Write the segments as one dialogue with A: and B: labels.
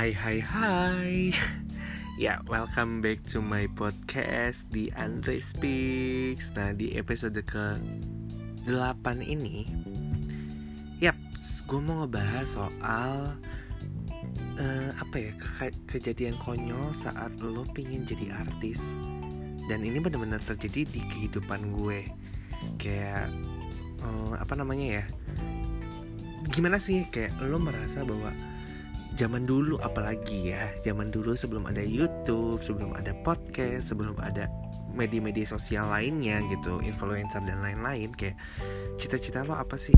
A: Hai hai hai. Ya welcome back to my podcast Di Andre Speaks. Nah di episode ke 8 ini Yap, gue mau ngebahas soal uh, Apa ya, ke kejadian konyol saat lo pingin jadi artis. Dan ini benar-benar terjadi di kehidupan gue. Kayak, uh, apa namanya ya? Gimana sih? Kayak lo merasa bahwa zaman dulu apalagi ya? Zaman dulu sebelum ada YouTube sebelum ada podcast sebelum ada media-media sosial lainnya gitu influencer dan lain-lain kayak cita-cita lo apa sih?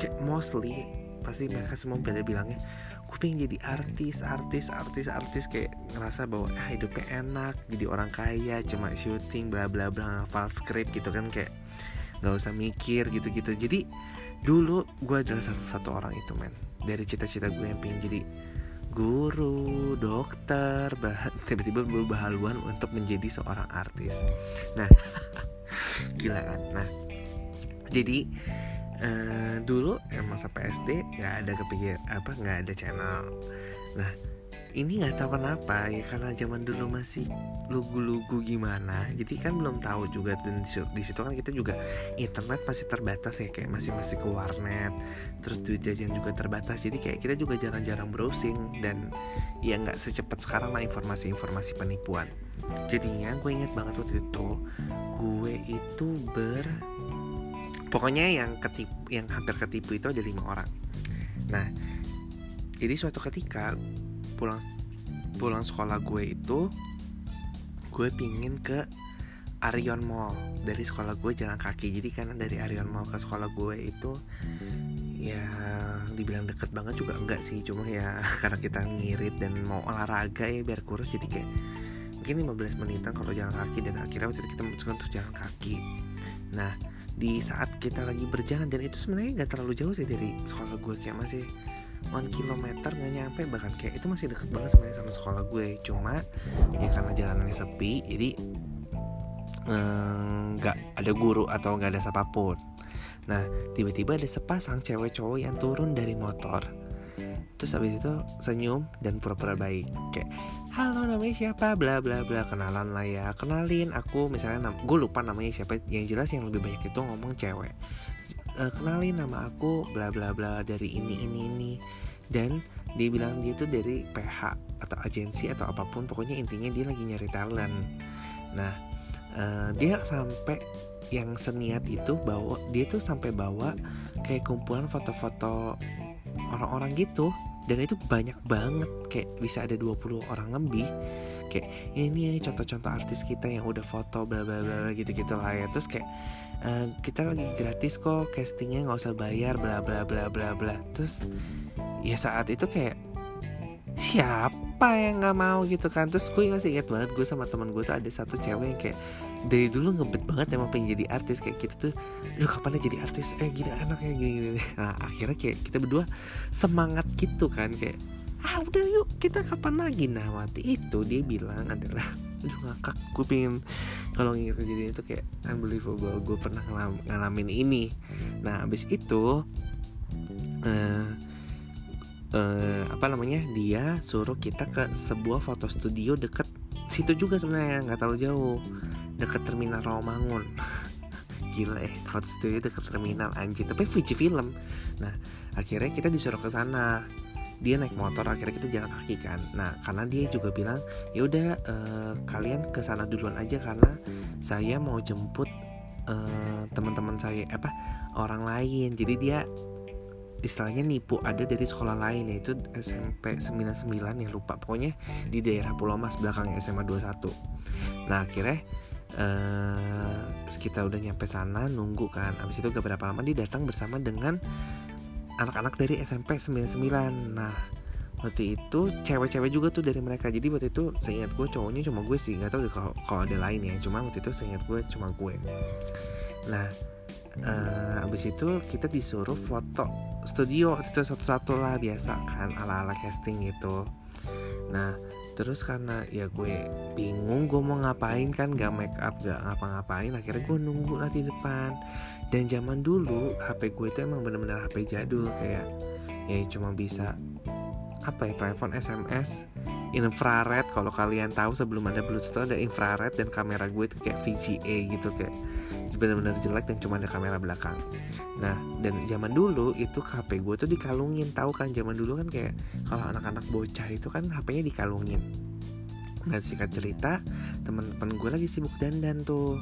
A: Kayak mostly pasti mereka semua pada bilangnya gue pengen jadi artis artis artis artis. Kayak ngerasa bahwa ah, hidupnya enak jadi orang kaya cuma syuting bla bla bla hafal skrip gitu kan kayak nggak usah mikir gitu gitu jadi dulu gue adalah satu satu orang itu men dari cita-cita gue yang pengen jadi guru, dokter, tiba-tiba berubah haluan untuk menjadi seorang artis. Nah, gila kan? Nah, jadi uh, dulu emang sampai SD nggak ada kepikir apa nggak ada channel. Nah, ini nggak tahu kenapa ya karena zaman dulu masih lugu-lugu gimana jadi kan belum tahu juga. Dan di situ kan kita juga internet masih terbatas ya kayak masih masih ke warnet terus duit jajan juga terbatas. Jadi kayak kita juga jarang-jarang browsing dan ya nggak secepat sekarang lah informasi-informasi penipuan. Jadinya gue inget banget waktu itu gue itu ber pokoknya yang ketip yang hampir ketipu itu ada lima orang. Nah jadi suatu ketika pulang pulang sekolah gue itu gue pingin ke Arion Mall. Dari sekolah gue jalan kaki. Jadi karena dari Arion Mall ke sekolah gue itu ya dibilang deket banget juga enggak sih. Cuma ya karena kita ngirit dan mau olahraga ya biar kurus. Jadi kayak mungkin 15 menitan kalau jalan kaki. Dan akhirnya waktu itu kita memutuskan untuk jalan kaki. Nah di saat kita lagi berjalan. Dan itu sebenarnya nggak terlalu jauh sih dari sekolah gue. Kayak masih one kilometer nggak nyampe. Bahkan kayak itu masih deket banget sebenarnya sama sekolah gue. Cuma ya karena jalanannya sepi jadi eh, nggak eh, ada guru atau nggak ada siapa pun. Nah tiba-tiba ada sepasang cewek cowok yang turun dari motor. Terus habis itu senyum dan pura-pura baik. Kayak halo namanya siapa? Bla bla bla. Kenalan lah ya. Kenalin aku misalnya gue lupa namanya siapa. Yang jelas yang lebih banyak itu ngomong cewek. Uh, kenalin nama aku bla bla bla dari ini ini ini. Dan dia bilang dia tuh dari PH atau agensi atau apa pun pokoknya intinya dia lagi nyari talent. Nah uh, dia sampai yang seniat itu bawa dia tuh sampai bawa kayak kumpulan foto-foto orang-orang gitu dan itu banyak banget kayak bisa ada 20 orang lebih kayak ini contoh-contoh artis kita yang udah foto bla bla bla gitu gitu lah ya. Terus kayak uh, kita lagi gratis kok castingnya nggak usah bayar bla bla bla bla bla. Terus ya saat itu kayak siapa yang nggak mau gitu kan. Terus gue masih ingat banget gue sama teman gue tuh ada satu cewek yang kayak dari dulu ngebet banget emang pengen jadi artis. Kayak kita tuh lu kapan jadi artis? Eh gila anaknya gini, gini. Nah akhirnya kayak kita berdua semangat gitu kan kayak ah udah yuk kita kapan lagi? Nah waktu itu dia bilang adalah aduh ngakak gue pengen kalau nginget kejadian itu kayak unbelievable gue pernah ngalam, ngalamin ini. Nah abis itu uh, uh, apa namanya dia suruh kita ke sebuah foto studio deket situ juga sebenarnya nggak terlalu jauh. Deket terminal Rawamangun. Gila eh foto studio deket terminal anjir tapi Fuji film. Nah akhirnya kita disuruh ke sana. Dia naik motor akhirnya kita jalan kaki kan. Nah karena dia juga bilang ya udah uh, kalian ke sana duluan aja karena saya mau jemput uh, teman-teman saya apa orang lain. Jadi dia istilahnya nipu ada dari sekolah lain yaitu SMP 99 yang lupa. Pokoknya di daerah Pulau Mas belakang SMA 21 nah akhirnya uh, kita udah nyampe sana nunggu kan. Abis itu gak berapa lama dia datang bersama dengan anak-anak dari SMP 99 nah waktu itu cewek-cewek juga tuh dari mereka. Jadi waktu itu seingat gue cowoknya cuma gue sih nggak tahu kalau kalau ada lain ya. Cuma waktu itu seingat gue cuma gue. Nah uh, abis itu kita disuruh foto studio itu satu-satu lah biasa kan ala-ala casting gitu. Nah terus karena ya gue bingung gue mau ngapain kan gak make up gak ngapa-ngapain akhirnya gue nunggu lah di depan. Dan zaman dulu HP gue itu emang bener-bener HP jadul kayak ya cuma bisa apa ya telepon SMS infrared kalau kalian tahu sebelum ada bluetooth itu ada infrared dan kamera gue itu kayak VGA gitu kayak benar-benar jelek dan cuma ada kamera belakang. Nah dan zaman dulu itu HP gue tuh dikalungin tahu kan? Zaman dulu kan kayak kalau anak-anak bocah itu kan HP-nya dikalungin. Nah singkat cerita teman-teman gue lagi sibuk dandan tuh.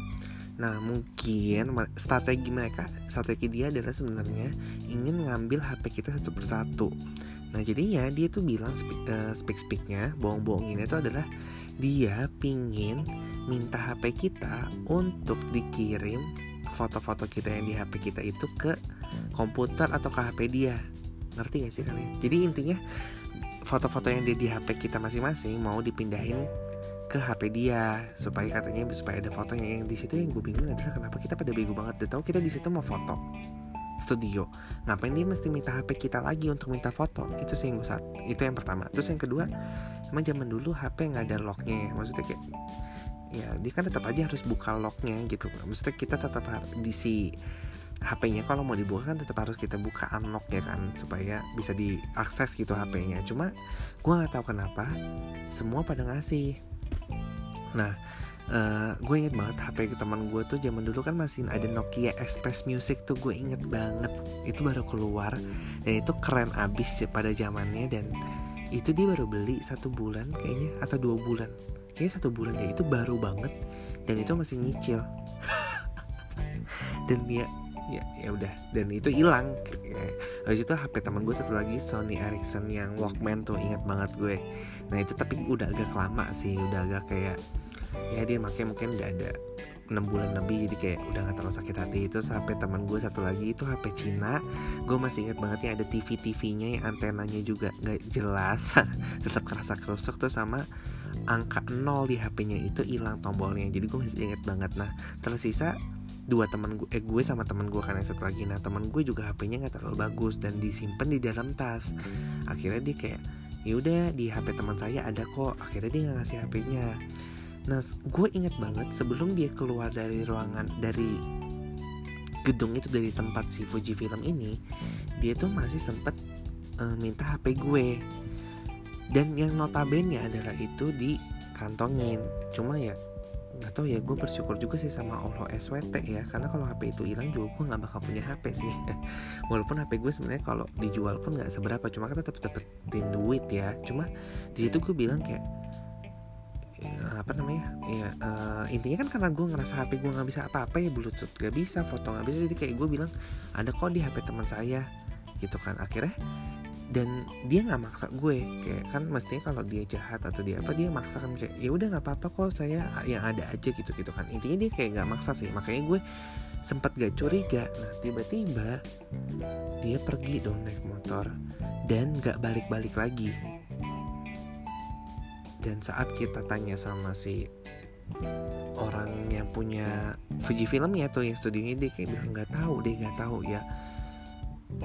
A: Nah mungkin strategi mereka Strategi dia adalah sebenarnya Ingin ngambil HP kita satu persatu Nah jadinya dia tuh bilang speak, uh, speak speaknya Bohong-bohonginnya itu adalah Dia pingin minta HP kita Untuk dikirim foto-foto kita yang di HP kita itu ke komputer atau ke HP dia. Ngerti gak sih kalian? Jadi intinya foto-foto yang dia di HP kita masing-masing mau dipindahin ke HP dia. Supaya katanya supaya ada fotonya. Yang di situ yang gue bingung adalah kenapa kita pada bego banget. Deh tahu kita di situ mau foto studio. Ngapain dia mesti minta HP kita lagi untuk minta foto? Itu sih yang gue saat itu yang pertama. Terus yang kedua emang zaman dulu HP nggak ada locknya ya? Maksudnya kayak ya dia kan tetap aja harus buka locknya gitu. Maksudnya kita tetap di si HP-nya kalau mau dibuka kan tetap harus kita buka unlock ya kan supaya bisa diakses gitu HP-nya cuma gue nggak tahu kenapa semua pada ngasih. Nah, uh, gue inget banget HP teman gue tuh zaman dulu kan masih ada Nokia Express Music tuh gue inget banget. Itu baru keluar dan itu keren abis pada zamannya dan itu dia baru beli satu bulan kayaknya atau dua bulan. Kayaknya satu bulan ya itu baru banget dan itu masih nyicil. Dan dia ya ya udah dan itu hilang. Habis itu HP teman gue satu lagi Sony Ericsson yang Walkman tuh ingat banget gue. Nah itu tapi udah agak lama sih udah agak kayak ya dia makanya mungkin udah ada 6 bulan lebih jadi kayak udah gak terlalu sakit hati. Itu sampai teman gue satu lagi itu HP Cina. Gue masih inget banget ya ada TV TV-nya yang antenanya juga nggak jelas tetap kerasa kerusuk tuh sama angka 0 di HP-nya itu hilang tombolnya. Jadi gue masih inget banget. Nah tersisa dua teman gue eh gue sama teman gue kan yang satu lagi. Nah teman gue juga HP-nya nggak terlalu bagus dan disimpan di dalam tas. Akhirnya dia kayak yaudah di HP teman saya ada kok. Akhirnya dia nggak ngasih HP-nya Nah, gue inget banget sebelum dia keluar dari ruangan dari gedung itu dari tempat si Fuji Film ini, dia tuh masih sempet uh, minta HP gue. Dan yang notabene adalah itu di kantongin. Cuma ya nggak tahu ya gue bersyukur juga sih sama Allah SWT ya karena kalau HP itu hilang juga gue nggak bakal punya HP sih walaupun HP gue sebenarnya kalau dijual pun nggak seberapa cuma kan tetap dapetin duit ya cuma di situ gue bilang kayak apa namanya? Ya uh, intinya kan karena gue ngerasa HP gue nggak bisa apa-apa ya bluetooth gak bisa foto nggak bisa jadi kayak gue bilang ada kok di HP teman saya gitu kan. Akhirnya dan dia nggak maksa gue kayak kan mestinya kalau dia jahat atau dia apa dia maksa kan kayak ya udah nggak apa-apa kok saya yang ada aja gitu gitu kan. Intinya dia kayak nggak maksa sih makanya gue sempat gak curiga. Nah tiba-tiba dia pergi dong naik motor dan gak balik-balik lagi dan saat kita tanya sama si orang yang punya Fuji Film ya tuh yang studionya dia kayak bilang nggak tahu deh nggak tahu ya.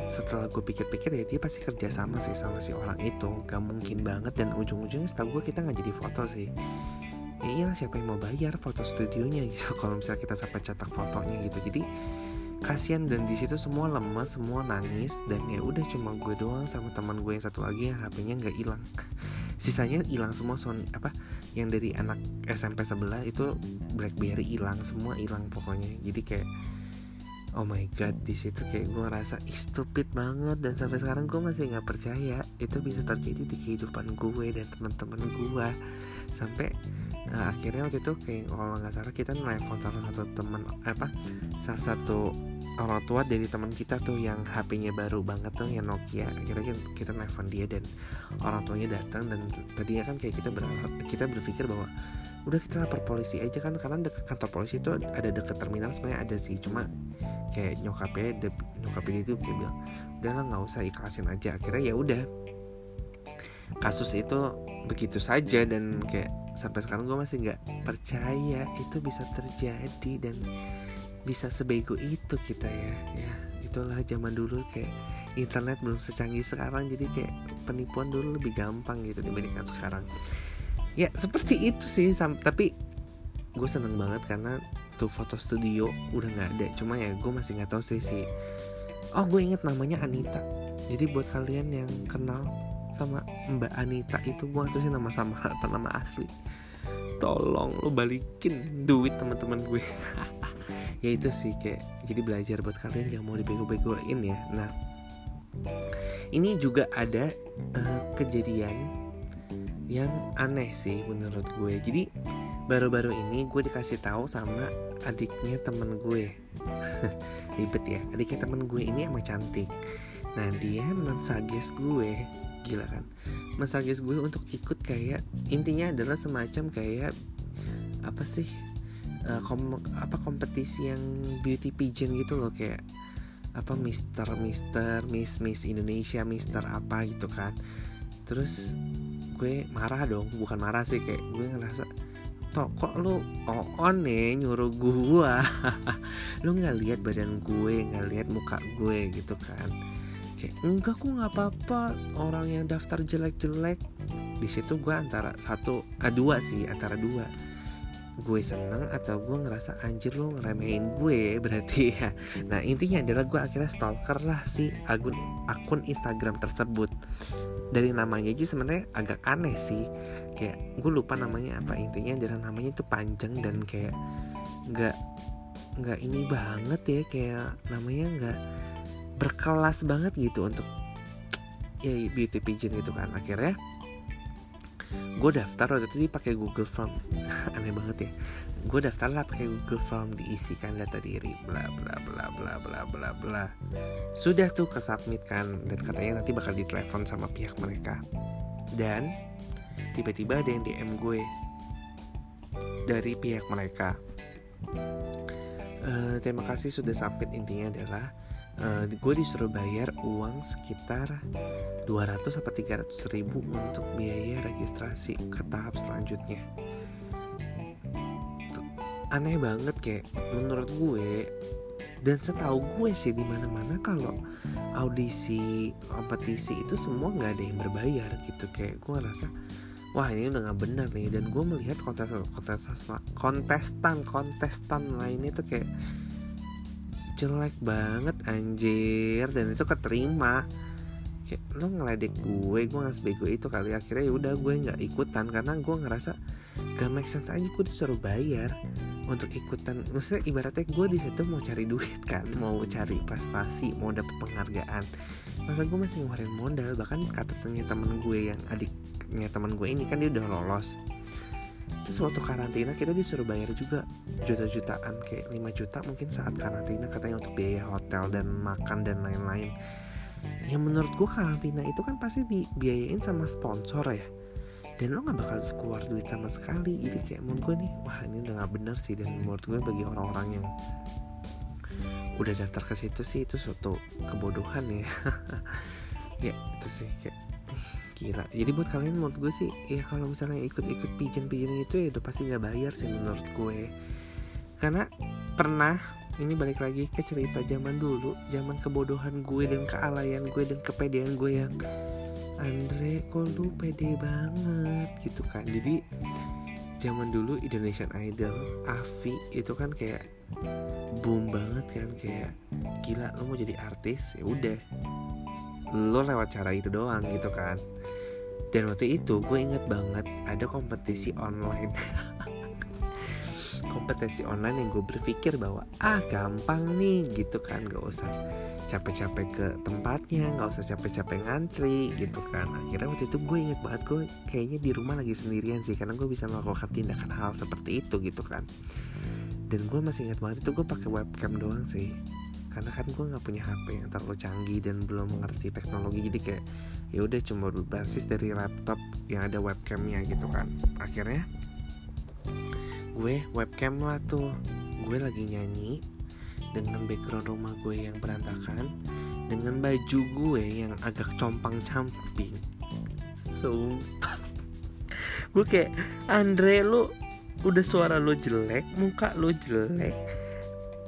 A: Setelah gue pikir-pikir ya dia pasti kerja sama sih sama si orang itu. Gak mungkin banget dan ujung-ujungnya setahu gue kita nggak jadi foto sih. Ya iyalah siapa yang mau bayar foto studionya gitu kalau misalnya kita sampai cetak fotonya gitu. Jadi kasihan dan di situ semua lemas semua nangis dan ya udah cuma gue doang sama teman gue yang satu lagi yang HP-nya nggak hilang sisanya hilang semua Sony apa yang dari anak SMP sebelah itu BlackBerry hilang semua hilang pokoknya. Jadi kayak oh my god di situ kayak gue Ih, stupid banget. Dan sampai sekarang gue masih nggak percaya itu bisa terjadi di kehidupan gue dan teman-teman gue sampai nah, akhirnya waktu itu kayak kalau nggak salah kita nelfon salah satu teman apa salah satu orang tua dari teman kita tuh yang HP-nya baru banget tuh yang Nokia. Akhirnya kita nelfon dia dan orang tuanya datang dan tadinya kan kayak kita berharap kita berpikir bahwa udah kita lapor polisi aja kan karena dekat kantor polisi itu ada dekat terminal sebenarnya ada sih. Cuma kayak nyokapnya de, nyokapnya itu kayak bilang udahlah nggak usah ikhlasin aja. Akhirnya ya udah kasus itu begitu saja dan kayak sampai sekarang gue masih nggak percaya itu bisa terjadi dan bisa sebego itu kita ya ya. Itulah zaman dulu kayak internet belum secanggih sekarang jadi kayak penipuan dulu lebih gampang gitu dibandingkan sekarang. Ya seperti itu sih tapi gue seneng banget karena tuh foto studio udah nggak ada. Cuma ya gue masih nggak tahu sih si oh gue inget namanya Anita. Jadi buat kalian yang kenal sama Mbak Anita itu gue sih nama sama apa nama asli. Tolong lo balikin duit teman-teman gue. Ya itu sih kayak jadi belajar buat kalian jangan mau dibego-begoin ya. Nah ini juga ada uh, kejadian yang aneh sih menurut gue. Jadi baru-baru ini gue dikasih tahu sama adiknya temen gue. Ribet ya adiknya temen gue ini emang cantik. Nah dia mensages gue gila kan? Mensages gue untuk ikut kayak intinya adalah semacam kayak apa sih uh, kom apa kompetisi yang beauty pageant gitu loh kayak apa Mister Mister Miss Miss Indonesia Mister apa gitu kan. Terus gue marah dong bukan marah sih kayak gue ngerasa Tok kok lu on nih nyuruh gua? Lu nggak lihat badan gue nggak lihat muka gue gitu kan Kayak enggak kok nggak apa-apa. Orang yang daftar jelek-jelek di situ gue antara satu ah, dua sih antara dua. Gue seneng atau gue ngerasa anjir lo ngeremehin gue berarti ya. Nah intinya adalah gue akhirnya stalker lah si akun akun Instagram tersebut. Dari namanya aja sebenarnya agak aneh sih. Kayak gue lupa namanya apa. Intinya adalah namanya itu panjang dan kayak nggak nggak ini banget ya. Kayak namanya nggak berkelas banget gitu untuk ya beauty pageant itu kan. Akhirnya gue daftar waktu itu pakai Google Form. Aneh banget ya. Gue daftar lah pakai Google Form diisikan data diri bla bla bla bla bla bla bla. Sudah tuh kesubmit kan dan katanya nanti bakal ditelepon sama pihak mereka. Dan tiba-tiba ada yang DM gue dari pihak mereka. Uh, terima kasih sudah submit intinya adalah uh, gue disuruh bayar uang sekitar 200 atau 300 ribu untuk biaya registrasi ke tahap selanjutnya. Aneh banget kayak menurut gue dan setahu gue sih di mana mana kalau audisi kompetisi itu semua nggak ada yang berbayar gitu. Kayak gue ngerasa wah ini udah nggak benar nih. Dan gue melihat kontestan kontestan kontestan kontestan lainnya tuh kayak jelek banget anjir. Dan itu keterima. Kayak lo ngeledek gue gue nggak sebego itu kali. Akhirnya ya udah gue nggak ikutan. Karena gue ngerasa gak make sense aja gue disuruh bayar untuk ikutan. Maksudnya ibaratnya gue di situ mau cari duit kan mau cari prestasi mau dapet penghargaan. Masa gue masih ngeluarin modal? Bahkan kata temen gue yang adiknya teman gue ini kan dia udah lolos terus waktu karantina kita disuruh bayar juga juta-jutaan kayak 5 juta mungkin saat karantina katanya untuk biaya hotel dan makan dan lain-lain. Ya menurut gue karantina itu kan pasti dibiayain sama sponsor ya. Dan lo gak bakal keluar duit sama sekali. Jadi kayak menurut gue nih wah ini udah gak bener sih. Dan menurut gue bagi orang-orang yang udah daftar ke situ sih itu suatu kebodohan ya. Ya itu sih kayak gila. Jadi buat kalian menurut gue sih ya kalau misalnya ikut-ikut pigeon-pigeon itu ya udah pasti nggak bayar sih menurut gue. Karena pernah ini balik lagi ke cerita zaman dulu zaman kebodohan gue dan kealayan gue dan kepedean gue yang Andre kok lu pede banget? Gitu kan. Jadi zaman dulu Indonesian Idol Avi itu kan kayak boom banget kan. Kayak gila lo mau jadi artis? Ya udah lo lewat cara itu doang gitu kan dan waktu itu gue inget banget ada kompetisi online. Kompetisi online yang gue berpikir bahwa ah gampang nih gitu kan. Gak usah capek-capek ke tempatnya nggak usah capek-capek ngantri gitu kan. Akhirnya waktu itu gue inget banget gue kayaknya di rumah lagi sendirian sih karena gue bisa melakukan tindakan hal seperti itu gitu kan. Dan gue masih ingat banget itu gue pakai webcam doang sih. Karena kan gue nggak punya HP yang terlalu canggih dan belum mengerti teknologi jadi kayak ya udah cuma berbasis dari laptop yang ada webcamnya gitu kan. Akhirnya gue webcam lah tuh. Gue lagi nyanyi dengan background rumah gue yang berantakan dengan baju gue yang agak compang camping sumpah. Gue kayak Andre lu udah suara lo jelek muka lo jelek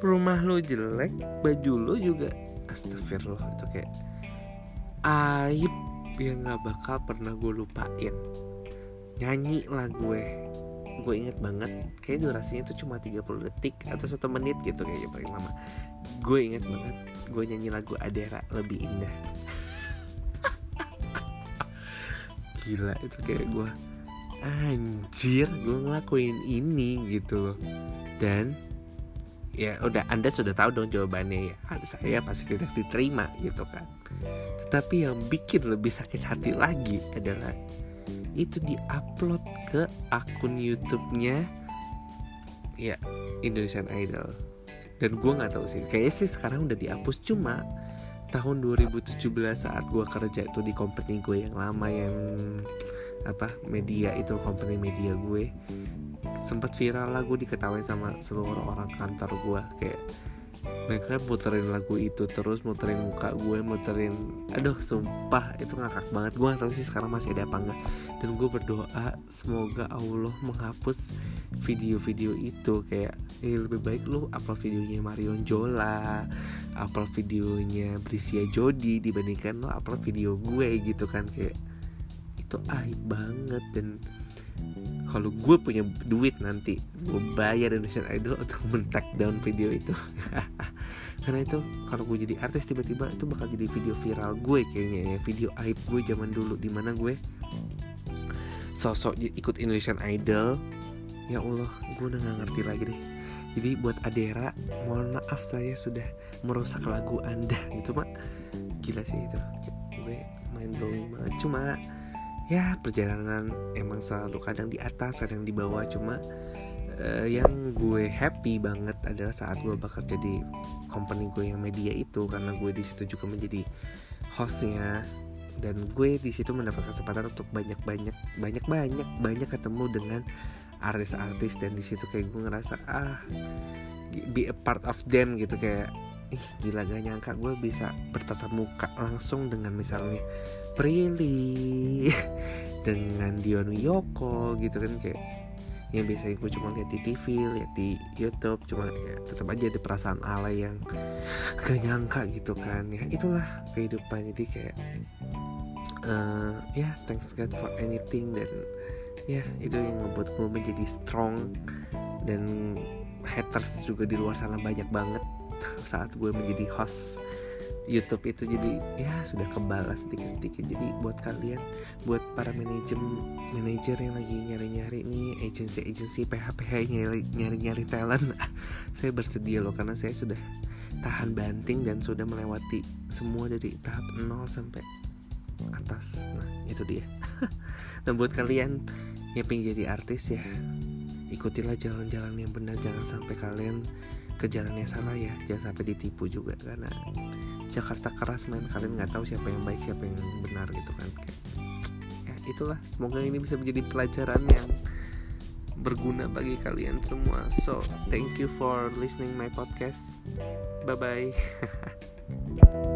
A: rumah lo jelek baju lo juga astagfirullah itu kayak aib yang gak bakal pernah gue lupain. Nyanyi lah gue. Gue inget banget kayak durasinya itu cuma 30 detik atau satu menit gitu kayaknya paling lama. Gue inget banget gue nyanyi lagu Adera lebih indah. Gila itu kayak gue anjir gue ngelakuin ini gitu loh. Dan ya udah anda sudah tahu dong jawabannya ya. Saya pasti tidak diterima gitu kan. Tetapi yang bikin lebih sakit hati lagi adalah itu diupload ke akun YouTube-nya ya Indonesian Idol. Dan gue nggak tahu sih kayaknya sih sekarang udah dihapus. Cuma tahun 2017 saat gue kerja tuh di company gue yang lama yang apa media itu company media gue sempat viral lah gue diketawain sama seluruh orang kantor gue kayak mereka muterin lagu itu terus muterin muka gue muterin aduh sumpah itu ngakak banget. Gue tahu sih sekarang masih ada apa enggak dan gue berdoa semoga Allah menghapus video-video itu. Kayak eh, lebih baik lu upload videonya Marion Jola upload videonya Brisia Jody dibandingkan lo upload video gue gitu kan. Kayak itu aib banget. Dan kalau gue punya duit nanti gue bayar Indonesian Idol untuk men down video itu. Karena itu kalau gue jadi artis tiba-tiba itu bakal jadi video viral gue kayaknya ya. Video aib gue zaman dulu di mana gue sosok ikut Indonesian Idol. Ya Allah gue udah gak ngerti lagi deh. Jadi buat Adera mohon maaf saya sudah merusak lagu anda. Gitu mak. Gila sih itu. Gue main blowing banget. Cuma ya perjalanan emang selalu kadang di atas kadang di bawah. Cuma uh, yang gue happy banget adalah saat gue bekerja di company gue yang media itu. Karena gue di situ juga menjadi hostnya. Dan gue di situ mendapat kesempatan untuk banyak banyak banyak banyak banyak ketemu dengan artis-artis. Dan di situ kayak gue ngerasa ah be a part of them gitu. Kayak ih gila gak nyangka gue bisa bertatap muka langsung dengan misalnya Prilly dengan Dion Yoko gitu kan kayak yang biasanya gue cuma lihat di TV, lihat di YouTube, cuma ya tetap aja ada perasaan alay yang gak nyangka gitu kan. Ya itulah kehidupan jadi kayak uh, ya thanks God for anything dan ya itu yang membuat gue menjadi strong dan haters juga di luar sana banyak banget saat gue menjadi host YouTube itu jadi ya sudah kebalas sedikit-sedikit. Jadi buat kalian buat para manajemen manajer yang lagi nyari-nyari nih agency-agency PH-PH nyari-nyari talent saya bersedia loh karena saya sudah tahan banting dan sudah melewati semua dari tahap 0 sampai atas. Nah itu dia. Nah buat kalian yang pengen jadi artis ya ikutilah jalan-jalan yang benar. Jangan sampai kalian ke jalan yang salah ya. Jangan sampai ditipu juga karena Jakarta keras main kalian nggak tahu siapa yang baik siapa yang benar gitu kan. Kayak ya itulah. Semoga ini bisa menjadi pelajaran yang berguna bagi kalian semua. So thank you for listening my podcast. Bye bye